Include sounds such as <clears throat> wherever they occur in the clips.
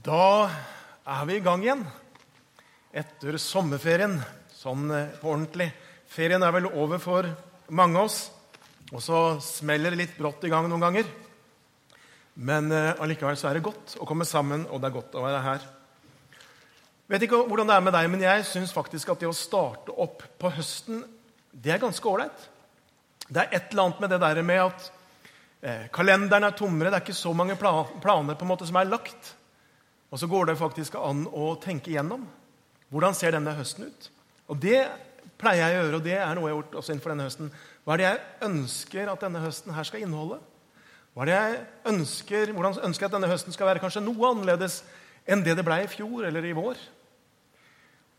Da er vi i gang igjen etter sommerferien, sånn eh, på ordentlig. Ferien er vel over for mange av oss, og så smeller det litt brått i gang noen ganger. Men eh, allikevel så er det godt å komme sammen, og det er godt å være her. Vet ikke hvordan det er med deg, men jeg syns faktisk at det å starte opp på høsten, det er ganske ålreit. Det er et eller annet med det der med at eh, kalenderen er tommere, det er ikke så mange planer på en måte som er lagt. Og så går det faktisk an å tenke igjennom. Hvordan ser denne høsten ut? Og det pleier jeg å gjøre, og det er noe jeg har gjort også innenfor denne høsten. Hva er det jeg ønsker at denne høsten her skal inneholde? Hva er det jeg ønsker, Hvordan ønsker jeg at denne høsten skal være kanskje noe annerledes enn det det ble i fjor eller i vår?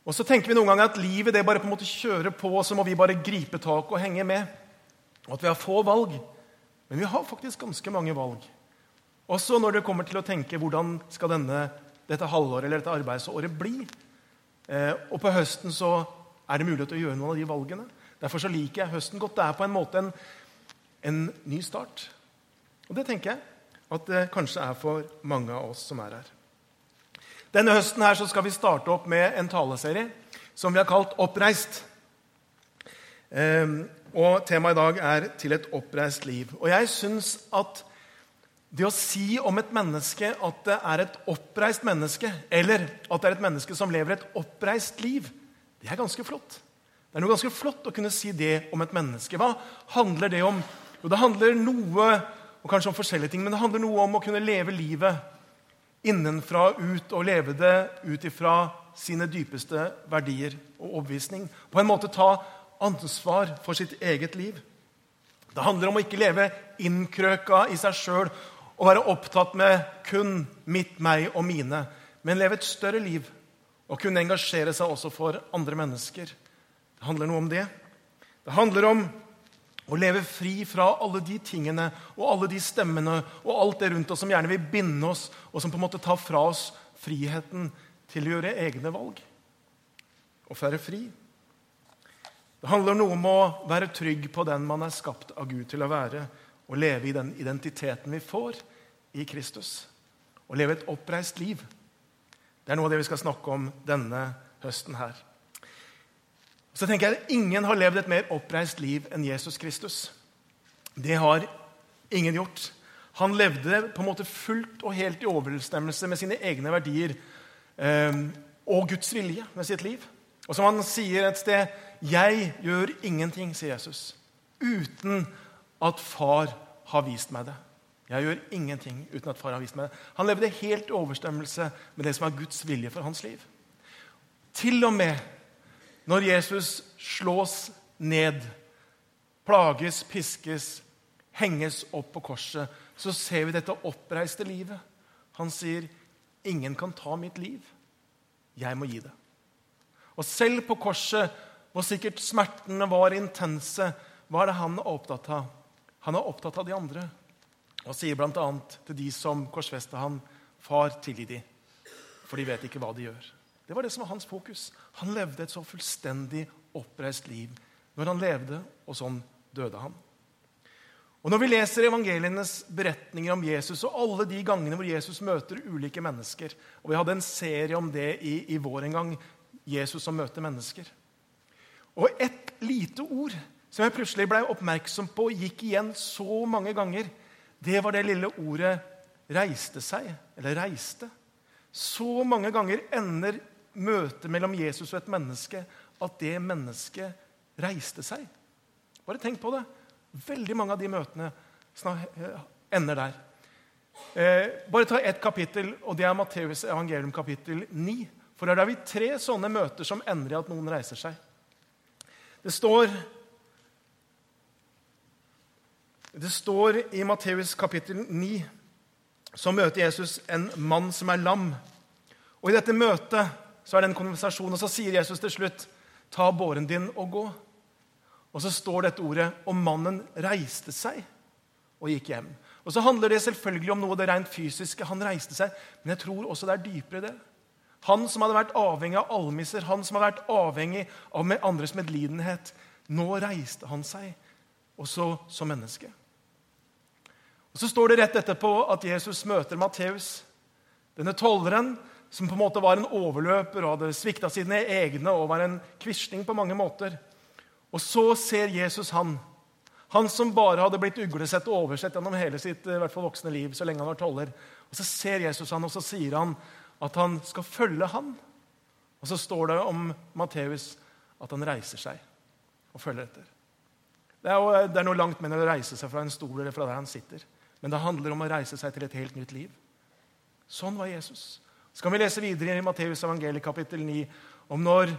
Og så tenker vi noen ganger at livet det bare på en måte kjører på, og så må vi bare gripe tak og henge med. Og at vi har få valg. Men vi har faktisk ganske mange valg. Også når det kommer til å tenke hvordan skal denne, dette halvåret eller dette arbeidsåret bli. Eh, og på høsten så er det mulighet til å gjøre noen av de valgene. Derfor så liker jeg høsten godt. Det er på en måte en, en ny start. Og det tenker jeg at det kanskje er for mange av oss som er her. Denne høsten her så skal vi starte opp med en taleserie som vi har kalt 'Oppreist'. Eh, og Temaet i dag er 'Til et oppreist liv'. Og jeg syns at det å si om et menneske at det er et oppreist menneske, eller at det er et menneske som lever et oppreist liv, det er ganske flott. Det er noe ganske flott å kunne si det om et menneske. Hva handler det om? Jo, det handler noe og kanskje om forskjellige ting, men det handler noe om å kunne leve livet innenfra og ut, og leve det ut ifra sine dypeste verdier og overbevisning. På en måte ta ansvar for sitt eget liv. Det handler om å ikke leve innkrøka i seg sjøl å være opptatt med kun mitt, meg og mine, men leve et større liv og kunne engasjere seg også for andre mennesker. Det handler noe om det. Det handler om å leve fri fra alle de tingene og alle de stemmene og alt det rundt oss som gjerne vil binde oss, og som på en måte tar fra oss friheten til å gjøre egne valg. Å være fri. Det handler noe om å være trygg på den man er skapt av Gud til å være, og leve i den identiteten vi får i Kristus. Å leve et oppreist liv. Det er noe av det vi skal snakke om denne høsten her. Så tenker jeg at Ingen har levd et mer oppreist liv enn Jesus Kristus. Det har ingen gjort. Han levde på en måte fullt og helt i overensstemmelse med sine egne verdier eh, og Guds vilje med sitt liv. Og som han sier et sted 'Jeg gjør ingenting', sier Jesus, 'uten at far har vist meg det'. Jeg gjør ingenting uten at far har vist meg det. Han levde helt i overstemmelse med det som er Guds vilje for hans liv. Til og med når Jesus slås ned, plages, piskes, henges opp på korset, så ser vi dette oppreiste livet. Han sier, 'Ingen kan ta mitt liv. Jeg må gi det.' Og selv på korset, hvor sikkert smertene var intense, hva er det han er opptatt av? Han er opptatt av de andre og sier bl.a. til de som korsfesta han, 'Far, tilgi de, for de vet ikke hva de gjør.' Det var det som var hans fokus. Han levde et så fullstendig oppreist liv når han levde, og sånn døde han. Og Når vi leser evangelienes beretninger om Jesus og alle de gangene hvor Jesus møter ulike mennesker og Vi hadde en serie om det i, i vår en gang, Jesus som møter mennesker. Og et lite ord som jeg plutselig ble oppmerksom på gikk igjen så mange ganger, det var det lille ordet 'reiste seg', eller 'reiste'. Så mange ganger ender møtet mellom Jesus og et menneske at det mennesket reiste seg. Bare tenk på det. Veldig mange av de møtene ender der. Eh, bare ta ett kapittel, og det er Matteus evangelium kapittel 9. For der har vi tre sånne møter som ender i at noen reiser seg. Det står det står i Matteus kapittel 9 så møter Jesus en mann som er lam. Og I dette møtet så er det en konversasjon, og så sier Jesus til slutt, 'Ta båren din og gå.' Og så står dette ordet, 'Og mannen reiste seg og gikk hjem'. Og så handler det selvfølgelig om noe av det rent fysiske. Han reiste seg, Men jeg tror også det er dypere det. Han som hadde vært avhengig av almisser, han som hadde vært avhengig av andres medlidenhet. Nå reiste han seg, også som menneske. Og Så står det rett etterpå at Jesus møter Matteus. Denne tolleren som på en måte var en overløper og hadde svikta sine egne og var en quisling på mange måter. Og så ser Jesus han. Han som bare hadde blitt uglesett og oversett gjennom hele sitt i hvert fall voksne liv. så lenge han var toller. Og Så ser Jesus han, og så sier han at han skal følge han. Og så står det om Matteus at han reiser seg og følger etter. Det er, jo, det er noe langt enn å reise seg fra en stol eller fra der han sitter. Men det handler om å reise seg til et helt nytt liv. Sånn var Jesus. Så kan vi lese videre i Matteus evangeliet kapittel 9 om når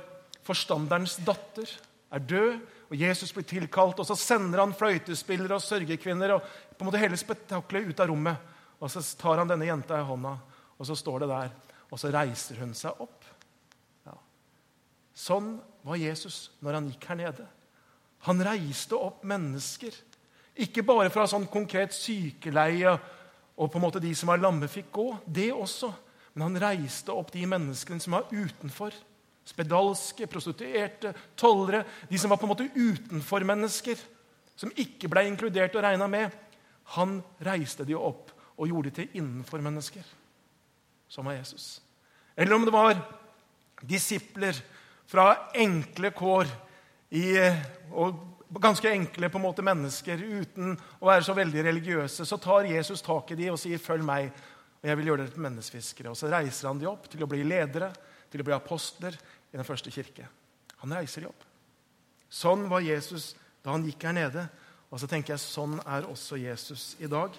forstanderens datter er død, og Jesus blir tilkalt. og Så sender han fløytespillere og sørgekvinner og på en måte hele spetakkelet ut av rommet. Og Så tar han denne jenta i hånda, og så står det der. Og så reiser hun seg opp. Ja. Sånn var Jesus når han gikk her nede. Han reiste opp mennesker. Ikke bare fra sånn konkret sykeleie og på en måte de som var lamme, fikk gå. Det også. Men han reiste opp de menneskene som var utenfor. Spedalske, prostituerte, tollere. De som var på en måte utenfor-mennesker. Som ikke ble inkludert og regna med. Han reiste de opp og gjorde de til innenfor-mennesker. Som var Jesus. Eller om det var disipler fra enkle kår i, og ganske enkle på en måte mennesker uten å være så veldig religiøse, så tar Jesus tak i dem og sier 'følg meg', og jeg vil gjøre dere til menneskefiskere. Og så reiser han dem opp til å bli ledere, til å bli apostler i den første kirke. Han reiser dem opp. Sånn var Jesus da han gikk her nede. Og så tenker jeg sånn er også Jesus i dag.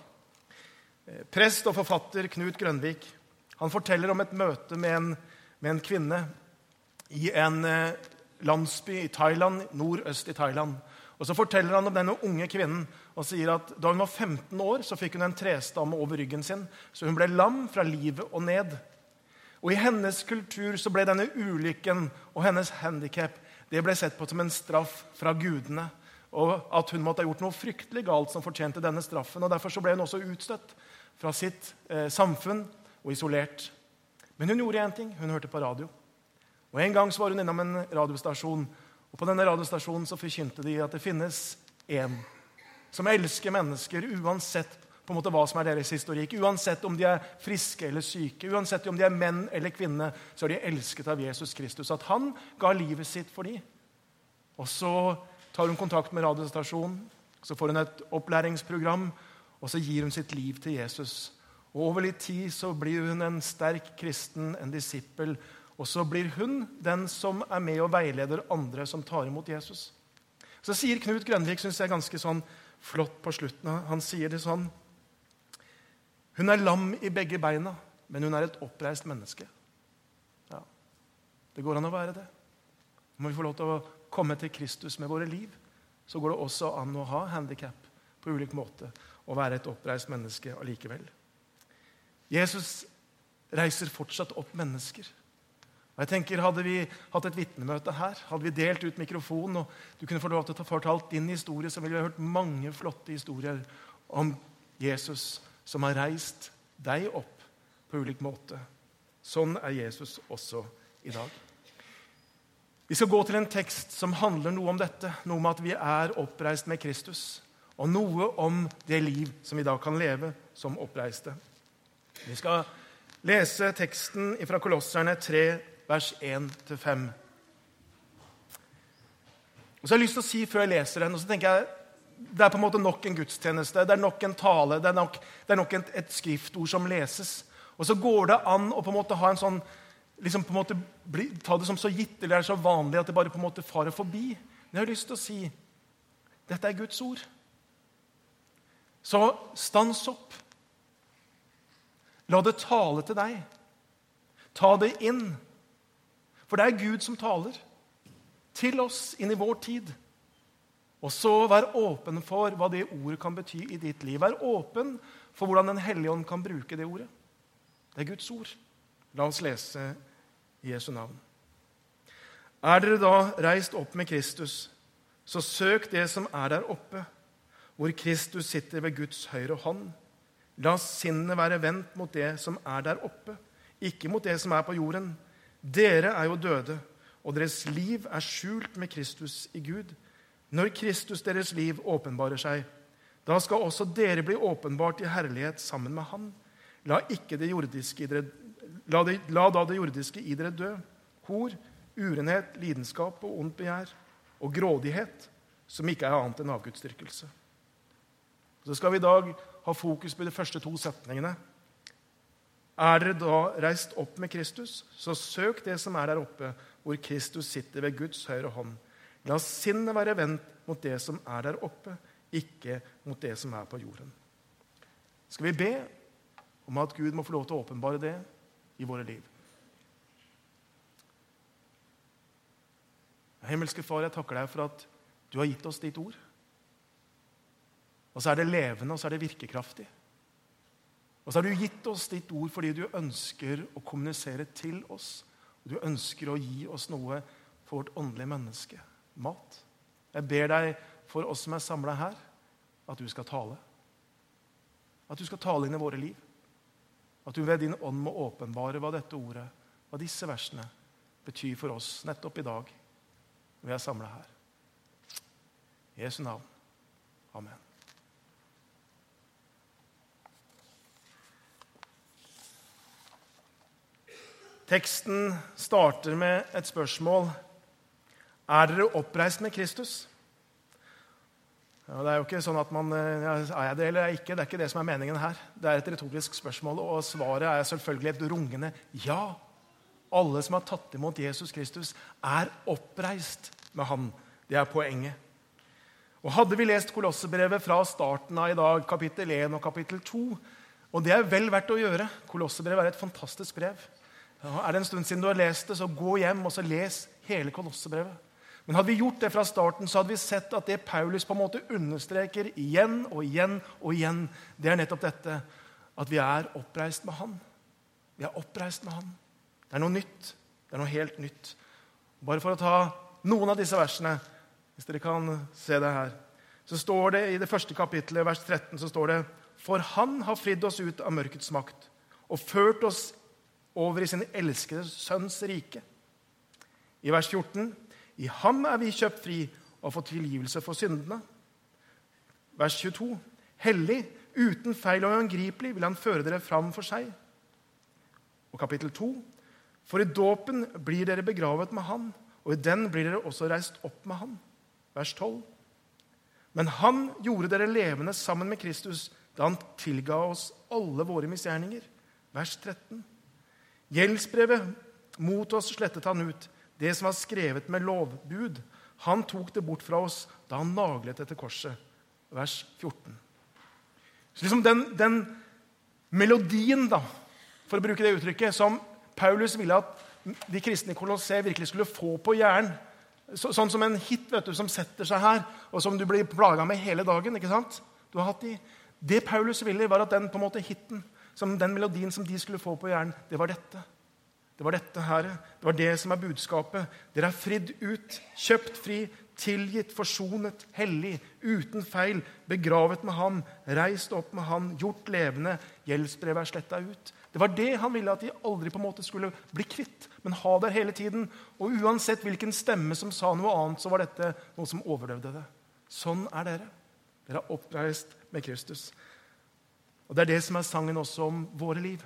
Eh, prest og forfatter Knut Grønvik han forteller om et møte med en, med en kvinne i en eh, landsby i Thailand, nordøst i Thailand. Og Så forteller han om denne unge kvinnen og sier at da hun var 15 år, så fikk hun en trestamme over ryggen sin, så hun ble lam fra livet og ned. Og I hennes kultur så ble denne ulykken og hennes handikap sett på som en straff fra gudene. Og at hun måtte ha gjort noe fryktelig galt som fortjente denne straffen. og Derfor så ble hun også utstøtt fra sitt eh, samfunn og isolert. Men hun gjorde én ting. Hun hørte på radio. Og En gang så var hun innom en radiostasjon og På denne radiostasjonen så forkynte de at det finnes én som elsker mennesker uansett på en måte hva som er deres historikk. Uansett om de er friske eller syke, uansett om de er menn eller kvinner, så er de elsket av Jesus Kristus. At han ga livet sitt for dem. Og Så tar hun kontakt med radiostasjonen, så får hun et opplæringsprogram, og så gir hun sitt liv til Jesus. Og Over litt tid så blir hun en sterk kristen, en disippel og så blir hun den som er med og veileder andre som tar imot Jesus. Så sier Knut Grønvik synes jeg er ganske sånn flott på slutten. Han sier det sånn Hun er lam i begge beina, men hun er et oppreist menneske. Ja, Det går an å være det. Når vi får lov til å komme til Kristus med våre liv, så går det også an å ha handikap på ulik måte og være et oppreist menneske allikevel. Jesus reiser fortsatt opp mennesker. Og jeg tenker, Hadde vi hatt et vitnemøte her, hadde vi delt ut mikrofonen, og du kunne få lov til å ta fortalt din historie, så ville vi hørt mange flotte historier om Jesus som har reist deg opp på ulik måte. Sånn er Jesus også i dag. Vi skal gå til en tekst som handler noe om dette, noe om at vi er oppreist med Kristus, og noe om det liv som vi da kan leve som oppreiste. Vi skal lese teksten fra Kolosserne 3, vers 1-5. Og så har jeg lyst til å si før jeg leser den, og så tenker jeg, Det er på en måte nok en gudstjeneste, det er nok en tale, det er nok, det er nok et, et, skriftord som leses. Og så går det an å på en måte ha en sånn liksom på en måte bli, Ta det som så gitt eller er så vanlig at det bare på en måte farer forbi. Men jeg har lyst til å si dette er Guds ord. Så stans opp. La det tale til deg. Ta det inn. For det er Gud som taler til oss inn i vår tid. Og så vær åpen for hva det ordet kan bety i ditt liv. Vær åpen for hvordan Den hellige ånd kan bruke det ordet. Det er Guds ord. La oss lese i Jesu navn. Er dere da reist opp med Kristus, så søk det som er der oppe, hvor Kristus sitter ved Guds høyre hånd. La sinnet være vendt mot det som er der oppe, ikke mot det som er på jorden. Dere er jo døde, og deres liv er skjult med Kristus i Gud. Når Kristus, deres liv, åpenbarer seg, da skal også dere bli åpenbart i herlighet sammen med Han. La det dere La, de, la da det jordiske i dere dø. Hor, urenhet, lidenskap og ondt begjær. Og grådighet, som ikke er annet enn avgudsdyrkelse. Så skal vi i dag ha fokus på de første to setningene. Er dere da reist opp med Kristus, så søk det som er der oppe, hvor Kristus sitter ved Guds høyre hånd. La sinnet være vendt mot det som er der oppe, ikke mot det som er på jorden. Skal vi be om at Gud må få lov til å åpenbare det i våre liv? Himmelske Far, jeg takker deg for at du har gitt oss ditt ord. Og så er det levende, og så er det virkekraftig. Og så har du gitt oss ditt ord fordi du ønsker å kommunisere til oss. Og du ønsker å gi oss noe for vårt åndelige menneske mat. Jeg ber deg for oss som er samla her, at du skal tale. At du skal tale inn i våre liv. At du ved din ånd må åpenbare hva dette ordet, hva disse versene, betyr for oss nettopp i dag når vi er samla her. I Jesu navn. Amen. Teksten starter med et spørsmål. Er dere oppreist med Kristus? Ja, det er jo ikke sånn at man, ja, Er jeg det eller er jeg ikke? Det er ikke det som er meningen her. Det er et retorisk spørsmål, og svaret er selvfølgelig et rungende ja. Alle som har tatt imot Jesus Kristus, er oppreist med Han. Det er poenget. Og Hadde vi lest Kolossebrevet fra starten av i dag, kapittel 1 og kapittel 2 Og det er vel verdt å gjøre. Kolossebrevet er et fantastisk brev. Er det en stund siden du har lest det, så gå hjem og så les hele Kolossebrevet. Men hadde vi gjort det fra starten, så hadde vi sett at det Paulus på en måte understreker igjen og igjen og igjen, det er nettopp dette at vi er oppreist med Han. Vi er oppreist med Han. Det er noe nytt. Det er noe helt nytt. Bare for å ta noen av disse versene, hvis dere kan se det her, så står det i det første kapittelet, vers 13, så står det For Han har fridd oss ut av mørkets makt og ført oss over i sin elskede sønns rike. I vers 14 i ham er vi kjøpt fri og fått tilgivelse for syndene. Vers 22. Hellig, uten feil og uangripelig vil han føre dere fram for seg. Og kapittel 2. For i dåpen blir dere begravet med Han, og i den blir dere også reist opp med Han. Vers 12. Men Han gjorde dere levende sammen med Kristus da Han tilga oss alle våre misgjerninger. Vers 13. Gjeldsbrevet mot oss slettet Han ut, det som var skrevet med lovbud. Han tok det bort fra oss da han naglet etter korset. Vers 14. Så liksom den, den melodien, da, for å bruke det uttrykket, som Paulus ville at de kristne i Kolosseum virkelig skulle få på hjernen, så, sånn som en hit vet du, som setter seg her, og som du blir plaga med hele dagen. ikke sant? Du har hatt de. Det Paulus ville, var at den på en måte hiten, som den melodien som de skulle få på hjernen, det var dette. Det var dette her. Det var det som er budskapet. Dere er fridd ut, kjøpt fri, tilgitt, forsonet, hellig, uten feil, begravet med Han, reist opp med Han, gjort levende, gjeldsbrevet er sletta ut. Det var det han ville at de aldri på en måte skulle bli kvitt, men ha der hele tiden. Og uansett hvilken stemme som sa noe annet, så var dette noe som overdøvde det. Sånn er dere. Dere er oppreist med Kristus. Og Det er det som er sangen også om våre liv.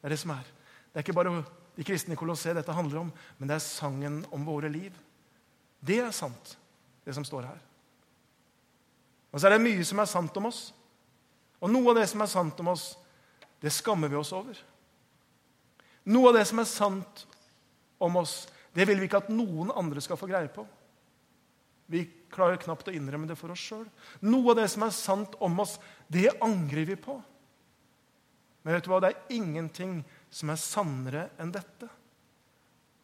Det er det som er. Det er ikke bare de kristne i Kolosseum dette handler om, men det er sangen om våre liv. Det er sant, det som står her. Og så er det mye som er sant om oss. Og noe av det som er sant om oss, det skammer vi oss over. Noe av det som er sant om oss, det vil vi ikke at noen andre skal få greie på. Vi klarer knapt å innrømme det for oss sjøl. Noe av det som er sant om oss, det angrer vi på. Men vet du hva? det er ingenting som er sannere enn dette,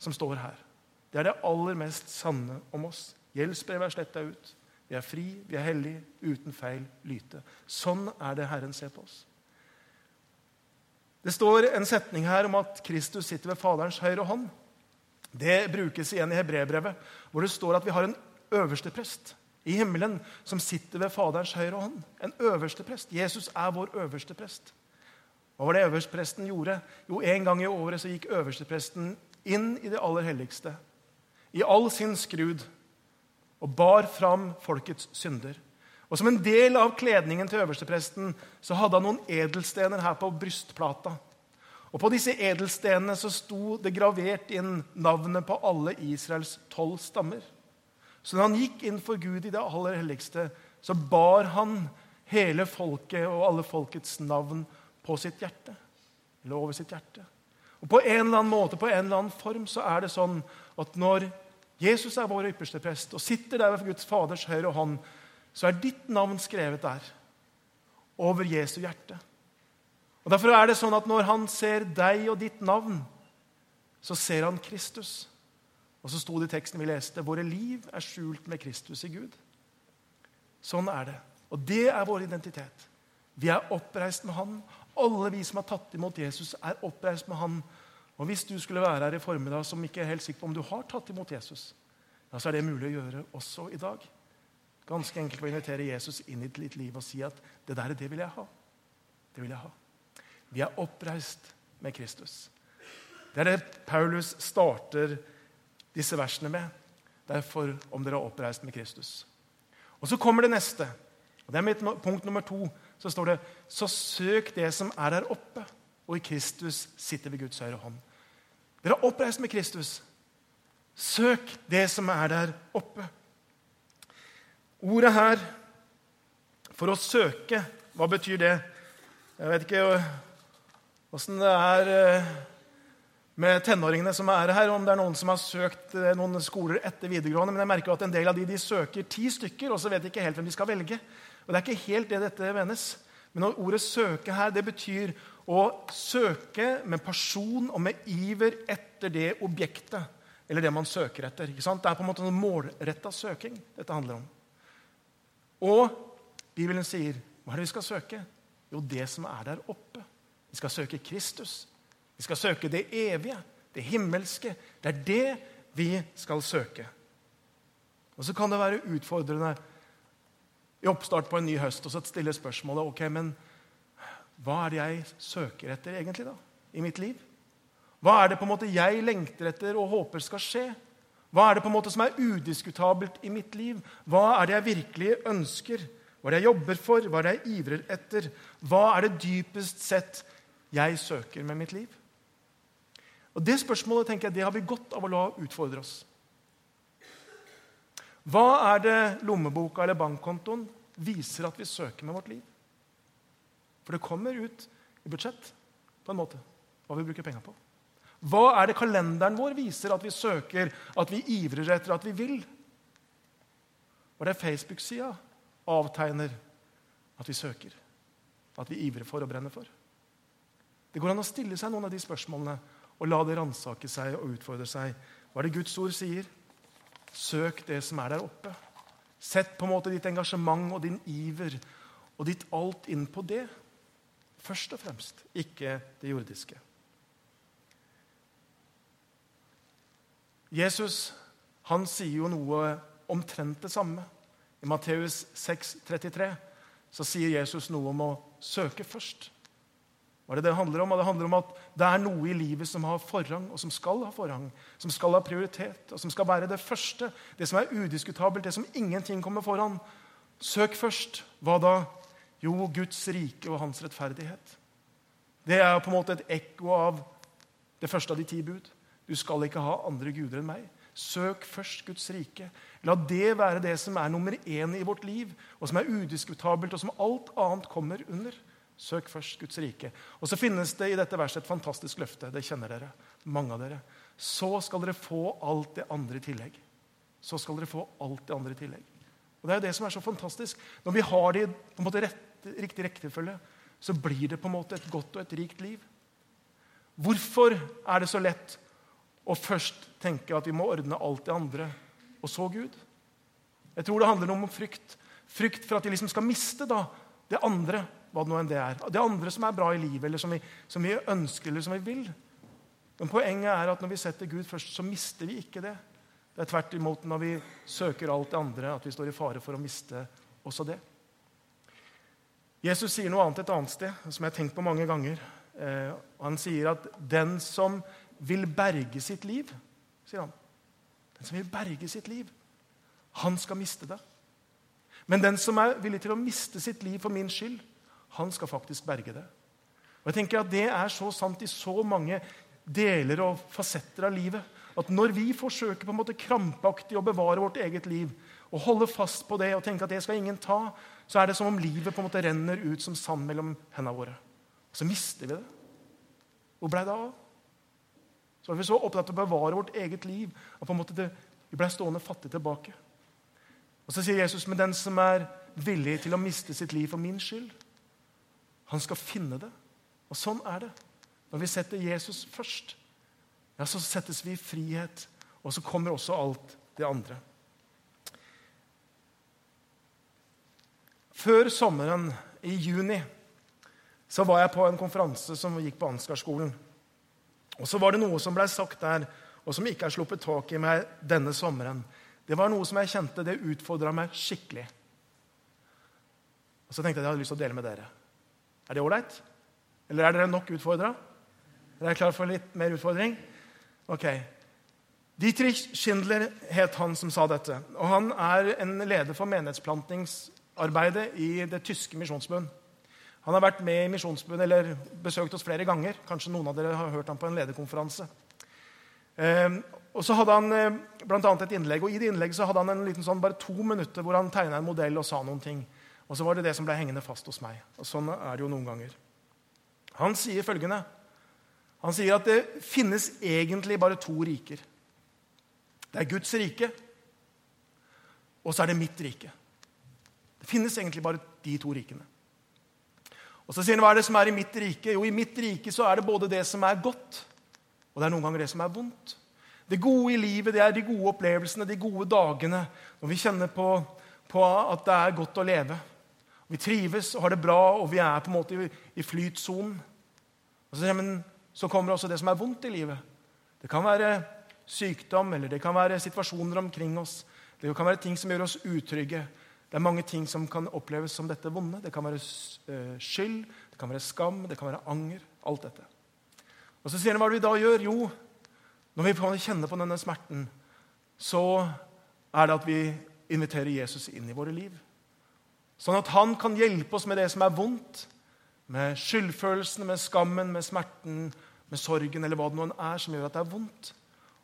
som står her. Det er det aller mest sanne om oss. Gjeldsbrevet er sletta ut. Vi er fri, vi er hellige, uten feil lyte. Sånn er det Herren ser på oss. Det står en setning her om at Kristus sitter ved Faderens høyre hånd. Det brukes igjen i Hebrebrevet, hvor det står at vi har en øverste prest i himmelen som sitter ved Faderens høyre hånd. En øverste prest. Jesus er vår øverste prest. Hva var det øverstepresten gjorde? Jo, En gang i året så gikk øverstepresten inn i det aller helligste i all sin skrud og bar fram folkets synder. Og Som en del av kledningen til øverstepresten så hadde han noen edelstener her på brystplata. Og På disse edelstenene så sto det gravert inn navnet på alle Israels tolv stammer. Så når han gikk inn for Gud i det aller helligste, så bar han hele folket og alle folkets navn på sitt hjerte. Eller over sitt hjerte. Og På en eller annen måte, på en eller annen form, så er det sånn at når Jesus er vår ypperste prest og sitter der ved Guds Faders høyre hånd, så er ditt navn skrevet der, over Jesu hjerte. Og Derfor er det sånn at når han ser deg og ditt navn, så ser han Kristus. Og så sto det i teksten vi leste våre liv er skjult med Kristus i Gud. Sånn er det. Og det er vår identitet. Vi er oppreist med Han. Alle vi som har tatt imot Jesus, er oppreist med Han. Og Hvis du skulle være her i formiddag som ikke er helt sikker på om du har tatt imot Jesus, ja, så er det mulig å gjøre også i dag. Ganske enkelt å invitere Jesus inn i ditt liv og si at 'det der, det vil jeg ha'. Det vil jeg ha. Vi er oppreist med Kristus. Det er det Paulus starter disse versene med. Derfor om dere er oppreist med Kristus. Og Så kommer det neste. og det er mitt Punkt nummer to. Så står det så søk det som er der oppe, og i Kristus sitter ved Guds høyre hånd. Dere er oppreist med Kristus. Søk det som er der oppe. Ordet her for å søke, hva betyr det? Jeg vet ikke åssen det er eh, med tenåringene som er her, om det er noen som har søkt eh, noen skoler etter videregående. Men jeg merker at en del av de, de søker ti stykker, og så vet de ikke helt hvem de skal velge. Og Det er ikke helt det dette menes. Men ordet 'søke' her, det betyr å søke med person og med iver etter det objektet eller det man søker etter. Det er på en måte en målretta søking dette handler om. Og Bibelen sier hva er det vi skal søke? Jo, det som er der oppe. Vi skal søke Kristus. Vi skal søke det evige, det himmelske. Det er det vi skal søke. Og Så kan det være utfordrende i oppstart på en ny høst og så stille spørsmålet ok, men hva er det jeg søker etter egentlig da, i mitt liv? Hva er det på en måte jeg lengter etter og håper skal skje? Hva er det på en måte som er udiskutabelt i mitt liv? Hva er det jeg virkelig ønsker? Hva er det jeg jobber for? Hva er det jeg ivrer etter? Hva er det dypest sett jeg søker med mitt liv? Og Det spørsmålet tenker jeg, det har vi godt av å la utfordre oss. Hva er det lommeboka eller bankkontoen viser at vi søker med vårt liv? For det kommer ut i budsjett på en måte hva vi bruker penger på. Hva er det kalenderen vår viser at vi søker, at vi ivrer etter, at vi vil? Det er Facebook-sida avtegner at vi søker, at vi ivrer for og brenner for. Det går an å stille seg noen av de spørsmålene og la det ransake seg og utfordre seg. Hva er det Guds ord sier? Søk det som er der oppe. Sett på en måte ditt engasjement og din iver og ditt alt inn på det. Først og fremst, ikke det jordiske. Jesus han sier jo noe omtrent det samme. I Matteus 6, 33 så sier Jesus noe om å søke først. Hva er det det handler om? Det handler om at det er noe i livet som har forrang, og som skal ha forrang, som skal ha prioritet, og som skal være det første, det som er udiskutabelt, det som ingenting kommer foran. Søk først. Hva da? Jo, Guds rike og hans rettferdighet. Det er på en måte et ekko av det første av de ti bud. Du skal ikke ha andre guder enn meg. Søk først Guds rike. La det være det som er nummer én i vårt liv, og som er udiskutabelt, og som alt annet kommer under. Søk først Guds rike. Og så finnes det i dette verset et fantastisk løfte. Det kjenner dere. mange av dere. Så skal dere få alt det andre i tillegg. Så skal dere få alt det andre i tillegg. Og Det er jo det som er så fantastisk. Når vi har det i på en måte rett, riktig rekkefølge, så blir det på en måte et godt og et rikt liv. Hvorfor er det så lett å først tenke at vi må ordne alt det andre, og så Gud? Jeg tror det handler om frykt. Frykt for at vi liksom skal miste da, det andre hva det nå enn det er. Det andre som er bra i livet, eller som vi, som vi, ønsker eller som vi vil. Men poenget er at når vi setter Gud først, så mister vi ikke det. Det er tvert imot når vi søker alt det andre, at vi står i fare for å miste også det. Jesus sier noe annet et annet sted, som jeg har tenkt på mange ganger. Eh, han sier at 'den som vil berge sitt liv', sier han. Den som vil berge sitt liv, han skal miste det. Men den som er villig til å miste sitt liv for min skyld, han skal faktisk berge det. Og jeg tenker at Det er så sant i så mange deler og fasetter av livet. At når vi forsøker på en måte krampaktig å bevare vårt eget liv, og holde fast på det og tenke at det skal ingen ta, så er det som om livet på en måte renner ut som sand mellom hendene våre. Og så mister vi det. Hvor blei det av? Så var vi så opptatt av å bevare vårt eget liv at på en måte det, vi blei stående fattig tilbake. Og Så sier Jesus, men den som er villig til å miste sitt liv for min skyld, han skal finne det. Og sånn er det. Når vi setter Jesus først, ja, så settes vi i frihet, og så kommer også alt det andre. Før sommeren, i juni, så var jeg på en konferanse som gikk på Ansgarskolen. Og så var det noe som blei sagt der, og som ikke er sluppet tak i meg denne sommeren. Det var noe som jeg kjente det utfordra meg skikkelig. Og så tenkte jeg at jeg hadde lyst til å dele med dere. Er det ålreit? Eller er dere nok utfordra? Er dere klar for litt mer utfordring? Ok. Dietrich Schindler het han som sa dette. Og han er en leder for menighetsplantingsarbeidet i det tyske misjonsbund. Han har vært med i misjonsbundet eller besøkt oss flere ganger. Kanskje noen av dere har hørt ham på en lederkonferanse. Eh, og så hadde han eh, blant annet et innlegg, og I det innlegget så hadde han en liten sånn, bare to minutter hvor han tegna en modell og sa noen ting. Og så var det det som ble hengende fast hos meg. Og Sånn er det jo noen ganger. Han sier følgende Han sier at det finnes egentlig bare to riker. Det er Guds rike, og så er det mitt rike. Det finnes egentlig bare de to rikene. Og så sier han, Hva er det som er i mitt rike? Jo, i mitt rike så er det både det som er godt, og det er noen ganger det som er vondt. Det gode i livet det er de gode opplevelsene, de gode dagene, når vi kjenner på, på at det er godt å leve. Vi trives og har det bra, og vi er på en måte i, i flytsonen. Så, så kommer også det som er vondt i livet. Det kan være sykdom, eller det kan være situasjoner omkring oss. Det kan være ting som gjør oss utrygge. Det er mange ting som kan oppleves som dette vonde. Det kan være eh, skyld, det kan være skam, det kan være anger. Alt dette. Og så sier han hva vi da gjør. Jo, når vi kjenner på denne smerten, så er det at vi inviterer Jesus inn i våre liv. Sånn at han kan hjelpe oss med det som er vondt, med skyldfølelsene, med skammen, med smerten, med sorgen eller hva det nå er som gjør at det er vondt.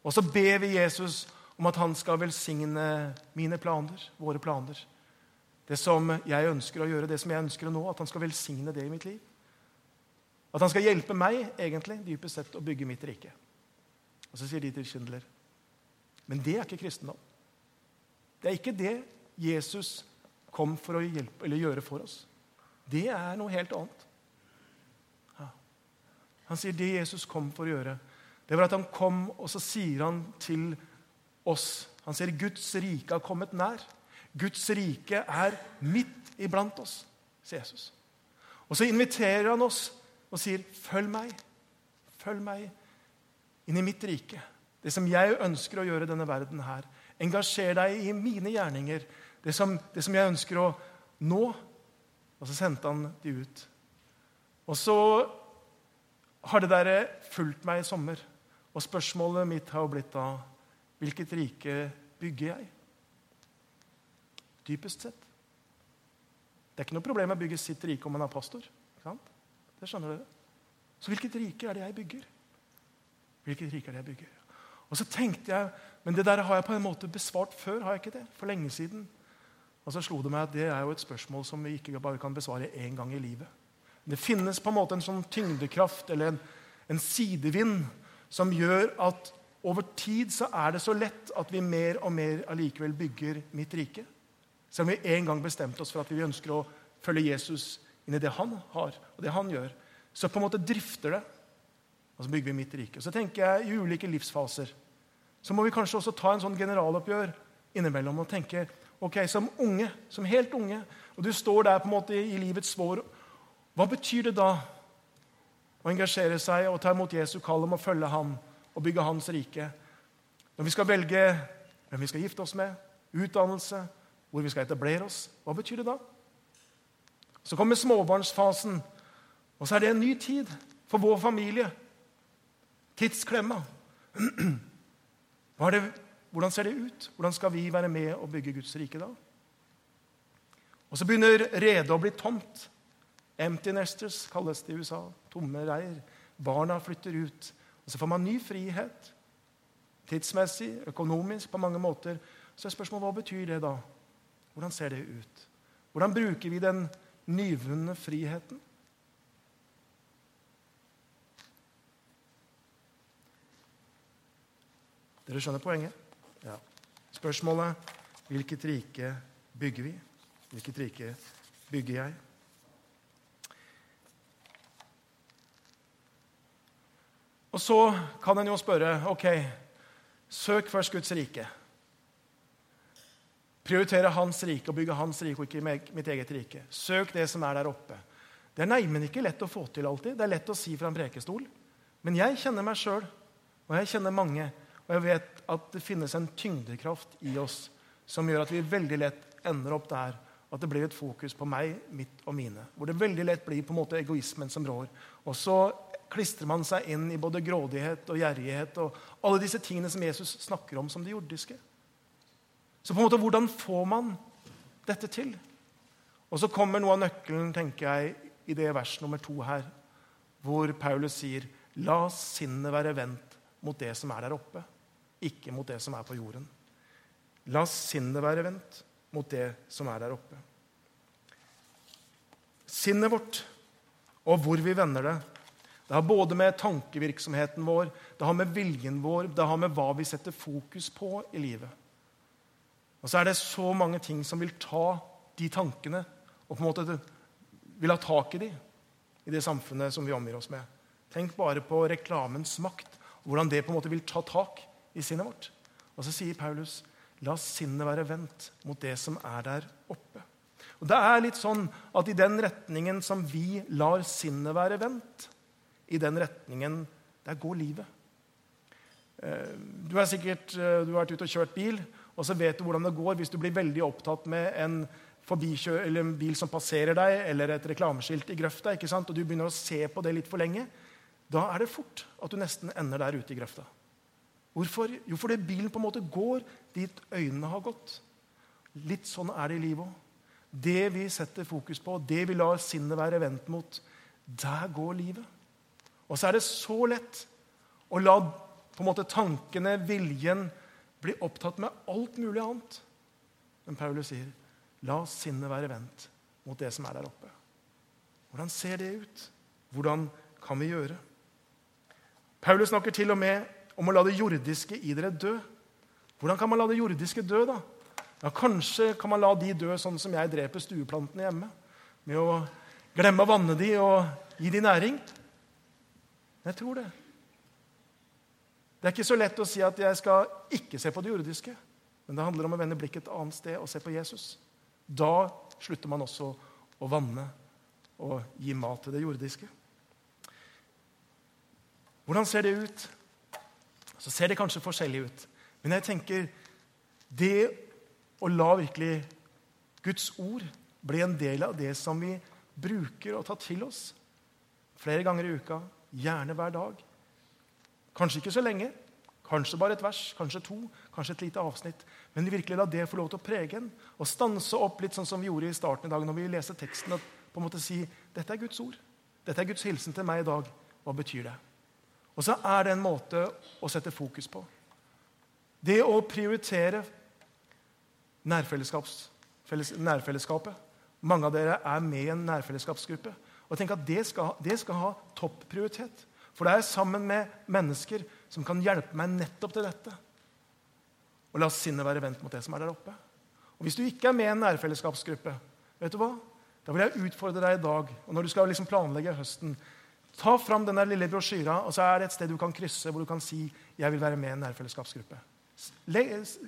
Og så ber vi Jesus om at han skal velsigne mine planer, våre planer det som jeg ønsker å gjøre, det som jeg ønsker å nå, at han skal velsigne det i mitt liv. At han skal hjelpe meg egentlig, dypest sett, å bygge mitt rike. Og Så sier de til Schindler men det er ikke kristendom. Det er ikke det Jesus kom for å hjelpe, gjøre for oss. Det er noe helt annet. Ja. Han sier det Jesus kom for å gjøre, det var at han kom, og så sier han til oss Han sier Guds rike har kommet nær. Guds rike er midt iblant oss, sier Jesus. Og så inviterer han oss og sier, 'Følg meg. Følg meg inn i mitt rike.' Det som jeg ønsker å gjøre i denne verden her. Engasjer deg i mine gjerninger. Det som, det som jeg ønsker å nå. Og så sendte han de ut. Og så har det der fulgt meg i sommer. Og spørsmålet mitt har blitt da Hvilket rike bygger jeg? Dypest sett. Det er ikke noe problem å bygge sitt rike om man er pastor. Det skjønner dere. Så hvilket rike er det jeg bygger? Hvilket rike er det jeg bygger? Og så tenkte jeg, Men det der har jeg på en måte besvart før. har jeg ikke det? For lenge siden. Og så slo det meg at det er jo et spørsmål som vi ikke bare kan besvare én gang i livet. Det finnes på en måte en sånn tyngdekraft eller en, en sidevind som gjør at over tid så er det så lett at vi mer og mer allikevel bygger mitt rike. Selv om vi en gang bestemte oss for at vi ønsker å følge Jesus inn i det han har, og det han gjør, så på en måte drifter det. Og så bygger vi mitt rike. Så tenker jeg I ulike livsfaser så må vi kanskje også ta en sånn generaloppgjør innimellom og tenke ok, som unge, som helt unge, og du står der på en måte i livets vår Hva betyr det da å engasjere seg og ta imot Jesu kall om å følge ham og bygge hans rike? Når vi skal velge hvem vi skal gifte oss med, utdannelse, hvor vi skal etablere oss. Hva betyr det da? Så kommer småbarnsfasen, og så er det en ny tid for vår familie. Tidsklemma. <clears throat> Hva er Det, hvordan ser det ut? Hvordan skal vi være med og bygge Guds rike da? Og så begynner redet å bli tomt. Empty nesters kalles det i USA. Tomme reir. Barna flytter ut. Og Så får man ny frihet. Tidsmessig, økonomisk, på mange måter. Så er spørsmålet hva betyr det da? Hvordan ser det ut? Hvordan bruker vi den nyvunne friheten? Dere skjønner poenget? Ja. Spørsmålet hvilket rike bygger vi? Hvilket rike bygger jeg? Og så kan en jo spørre ok, søk først Guds rike. Prioritere Hans rike og bygge Hans rike og ikke mitt eget rike. Søk det som er der oppe. Det er neimen ikke lett å få til alltid. Det er lett å si fra en prekestol. Men jeg kjenner meg sjøl, og jeg kjenner mange. Og jeg vet at det finnes en tyngdekraft i oss som gjør at vi veldig lett ender opp der at det blir et fokus på meg, mitt og mine. Hvor det veldig lett blir på en måte egoismen som rår. Og så klistrer man seg inn i både grådighet og gjerrighet og alle disse tingene som Jesus snakker om som det jordiske. Så på en måte, hvordan får man dette til? Og så kommer noe av nøkkelen tenker jeg, i det vers nummer to her, hvor Paulus sier La sinnet være vendt mot det som er der oppe, ikke mot det som er på jorden. La sinnet være vendt mot det som er der oppe. Sinnet vårt og hvor vi vender det, det har både med tankevirksomheten vår, det har med viljen vår, det har med hva vi setter fokus på i livet. Og så er det så mange ting som vil ta de tankene og på en måte vil ha tak i de i det samfunnet som vi omgir oss med. Tenk bare på reklamens makt hvordan det på en måte vil ta tak i sinnet vårt. Og så sier Paulus La sinnet være vendt mot det som er der oppe. Og Det er litt sånn at i den retningen som vi lar sinnet være vendt, i den retningen der går livet. Du har sikkert, eh, du har vært ute og kjørt bil, og så vet du hvordan det går hvis du blir veldig opptatt med en, en bil som passerer deg, eller et reklameskilt i grøfta, og du begynner å se på det litt for lenge. Da er det fort at du nesten ender der ute i grøfta. Hvorfor? Jo, fordi bilen på en måte går dit øynene har gått. Litt sånn er det i livet òg. Det vi setter fokus på, det vi lar sinnet være vendt mot, der går livet. Og så er det så lett å la på en måte tankene, viljen, bli opptatt med alt mulig annet. Men Paulus sier, la sinnet være vendt mot det som er der oppe. Hvordan ser det ut? Hvordan kan vi gjøre? Paulus snakker til og med om å la det jordiske i dere dø. Hvordan kan man la det jordiske dø, da? Ja, Kanskje kan man la de dø sånn som jeg dreper stueplantene hjemme. Med å glemme å vanne de og gi de næring. Jeg tror det. Det er ikke så lett å si at jeg skal ikke se på det jordiske. Men det handler om å vende blikket et annet sted og se på Jesus. Da slutter man også å vanne og gi mat til det jordiske. Hvordan ser det ut? Så ser det kanskje forskjellig ut. Men jeg tenker det å la virkelig Guds ord bli en del av det som vi bruker og tar til oss flere ganger i uka, gjerne hver dag Kanskje ikke så lenge, kanskje bare et vers, kanskje to, kanskje et lite avsnitt. Men virkelig la det få lov til å prege en og stanse opp litt sånn som vi gjorde i starten i dag når vi leste teksten. og på en måte si dette er Guds ord. Dette er Guds hilsen til meg i dag. Hva betyr det? Og så er det en måte å sette fokus på. Det å prioritere nærfellesskapet. Mange av dere er med i en nærfellesskapsgruppe. Og tenk at det skal, det skal ha topp prioritet. For det er sammen med mennesker som kan hjelpe meg nettopp til dette. Og la sinnet være vendt mot det som er der oppe. Og Hvis du ikke er med i en nærfellesskapsgruppe, vet du hva? da vil jeg utfordre deg i dag. og Når du skal liksom planlegge høsten, Ta fram den lille brosjyra, og så er det et sted du kan krysse hvor du kan si 'Jeg vil være med i en nærfellesskapsgruppe'.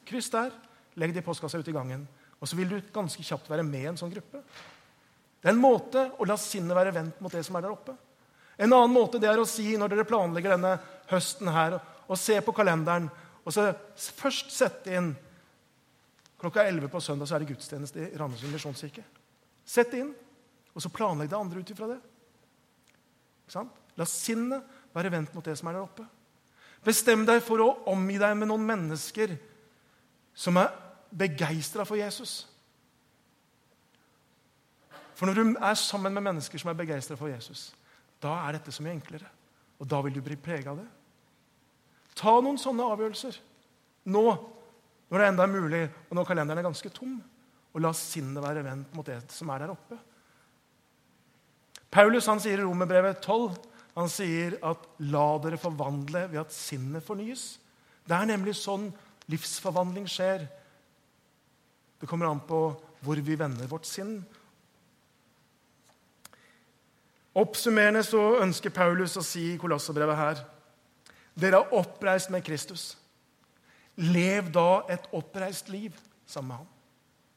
Kryss der. Legg det i postkassa ute i gangen. Og så vil du ganske kjapt være med i en sånn gruppe. Det er en måte å la sinnet være vendt mot det som er der oppe. En annen måte det er å si når dere planlegger denne høsten her, og se på kalenderen og så først sette inn Klokka 11 på søndag så er det gudstjeneste i Randesund misjonskirke. Sett inn, og så planlegg det andre ut ifra det. La sinnet være vendt mot det som er der oppe. Bestem deg for å omgi deg med noen mennesker som er begeistra for Jesus. For når du er sammen med mennesker som er begeistra for Jesus, da er dette så mye enklere. Og da vil du bli prega av det. Ta noen sånne avgjørelser nå, når det enda er mulig, og når kalenderen er ganske tom. Og la sinnet være vendt mot det som er der oppe. Paulus han sier i Romerbrevet 12 han sier at 'la dere forvandle ved at sinnet fornyes'. Det er nemlig sånn livsforvandling skjer. Det kommer an på hvor vi vender vårt sinn. Oppsummerende så ønsker Paulus å si i Kolosserbrevet her dere er oppreist med Kristus. Lev da et oppreist liv sammen med ham.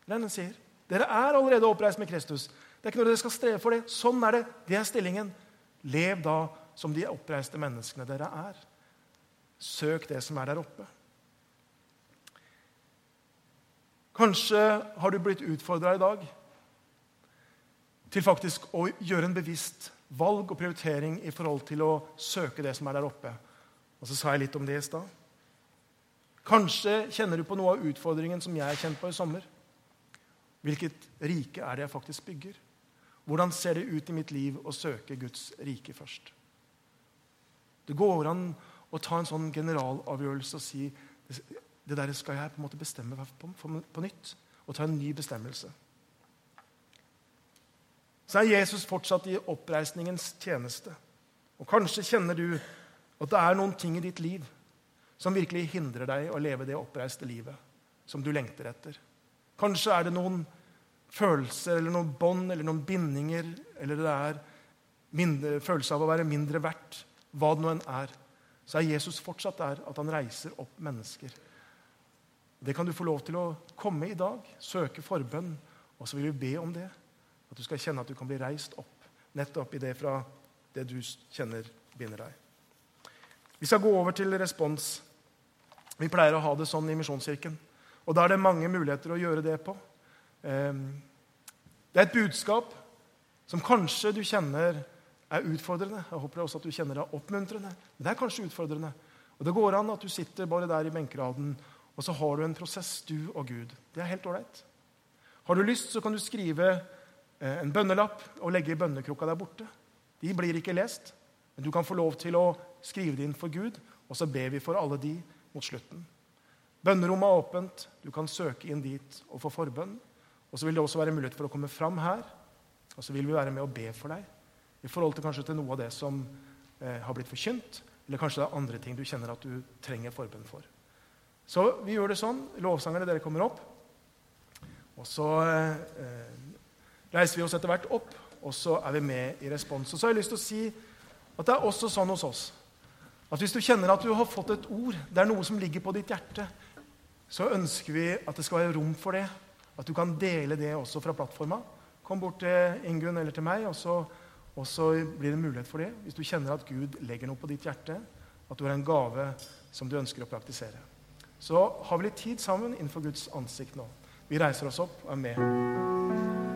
Det er det han sier. Dere er allerede oppreist med Kristus. Det er ikke noe dere skal streve for det. Sånn er det. Det er stillingen. Lev da som de oppreiste menneskene dere er. Søk det som er der oppe. Kanskje har du blitt utfordra i dag til faktisk å gjøre en bevisst valg og prioritering i forhold til å søke det som er der oppe. Og så sa jeg litt om det i stad. Kanskje kjenner du på noe av utfordringen som jeg kjente kjent på i sommer. Hvilket rike er det jeg faktisk bygger? Hvordan ser det ut i mitt liv å søke Guds rike først? Det går an å ta en sånn generalavgjørelse og si det der skal jeg på en måte bestemme på, nytt. Og ta en ny bestemmelse så er Jesus fortsatt i oppreisningens tjeneste. Og Kanskje kjenner du at det er noen ting i ditt liv som virkelig hindrer deg å leve det oppreiste livet som du lengter etter. Kanskje er det noen følelser eller noen bånd eller noen bindinger eller det er følelse av å være mindre verdt, hva det nå enn er. Så er Jesus fortsatt der at han reiser opp mennesker. Det kan du få lov til å komme i dag, søke forbønn, og så vil vi be om det. At du skal kjenne at du kan bli reist opp nettopp i det fra det du kjenner binder deg. Vi skal gå over til respons. Vi pleier å ha det sånn i Misjonskirken. Og da er det mange muligheter å gjøre det på. Ehm, det er et budskap som kanskje du kjenner er utfordrende. Jeg håper også at du kjenner det er oppmuntrende. Men det er kanskje utfordrende. Og Det går an at du sitter bare der i benkeraden, og så har du en prosess, du og Gud. Det er helt ålreit. Har du lyst, så kan du skrive Eh, en bønnelapp og legge i bønnekrukka der borte. De blir ikke lest, men du kan få lov til å skrive det inn for Gud, og så ber vi for alle de mot slutten. Bønnerommet er åpent. Du kan søke inn dit og få forbønn. Og så vil det også være mulighet for å komme fram her, og så vil vi være med og be for deg i forhold til kanskje til noe av det som eh, har blitt forkynt, eller kanskje det er andre ting du kjenner at du trenger forbønn for. Så vi gjør det sånn. Lovsangerne, dere kommer opp. Og så eh, reiser vi oss etter hvert opp, og så er vi med i respons. Og så har jeg lyst til å si at det er også sånn hos oss at hvis du kjenner at du har fått et ord, det er noe som ligger på ditt hjerte, så ønsker vi at det skal være rom for det. At du kan dele det også fra plattforma. Kom bort til Ingunn eller til meg, og så, og så blir det mulighet for det. Hvis du kjenner at Gud legger noe på ditt hjerte, at du har en gave som du ønsker å praktisere. Så har vi litt tid sammen innenfor Guds ansikt nå. Vi reiser oss opp og er med.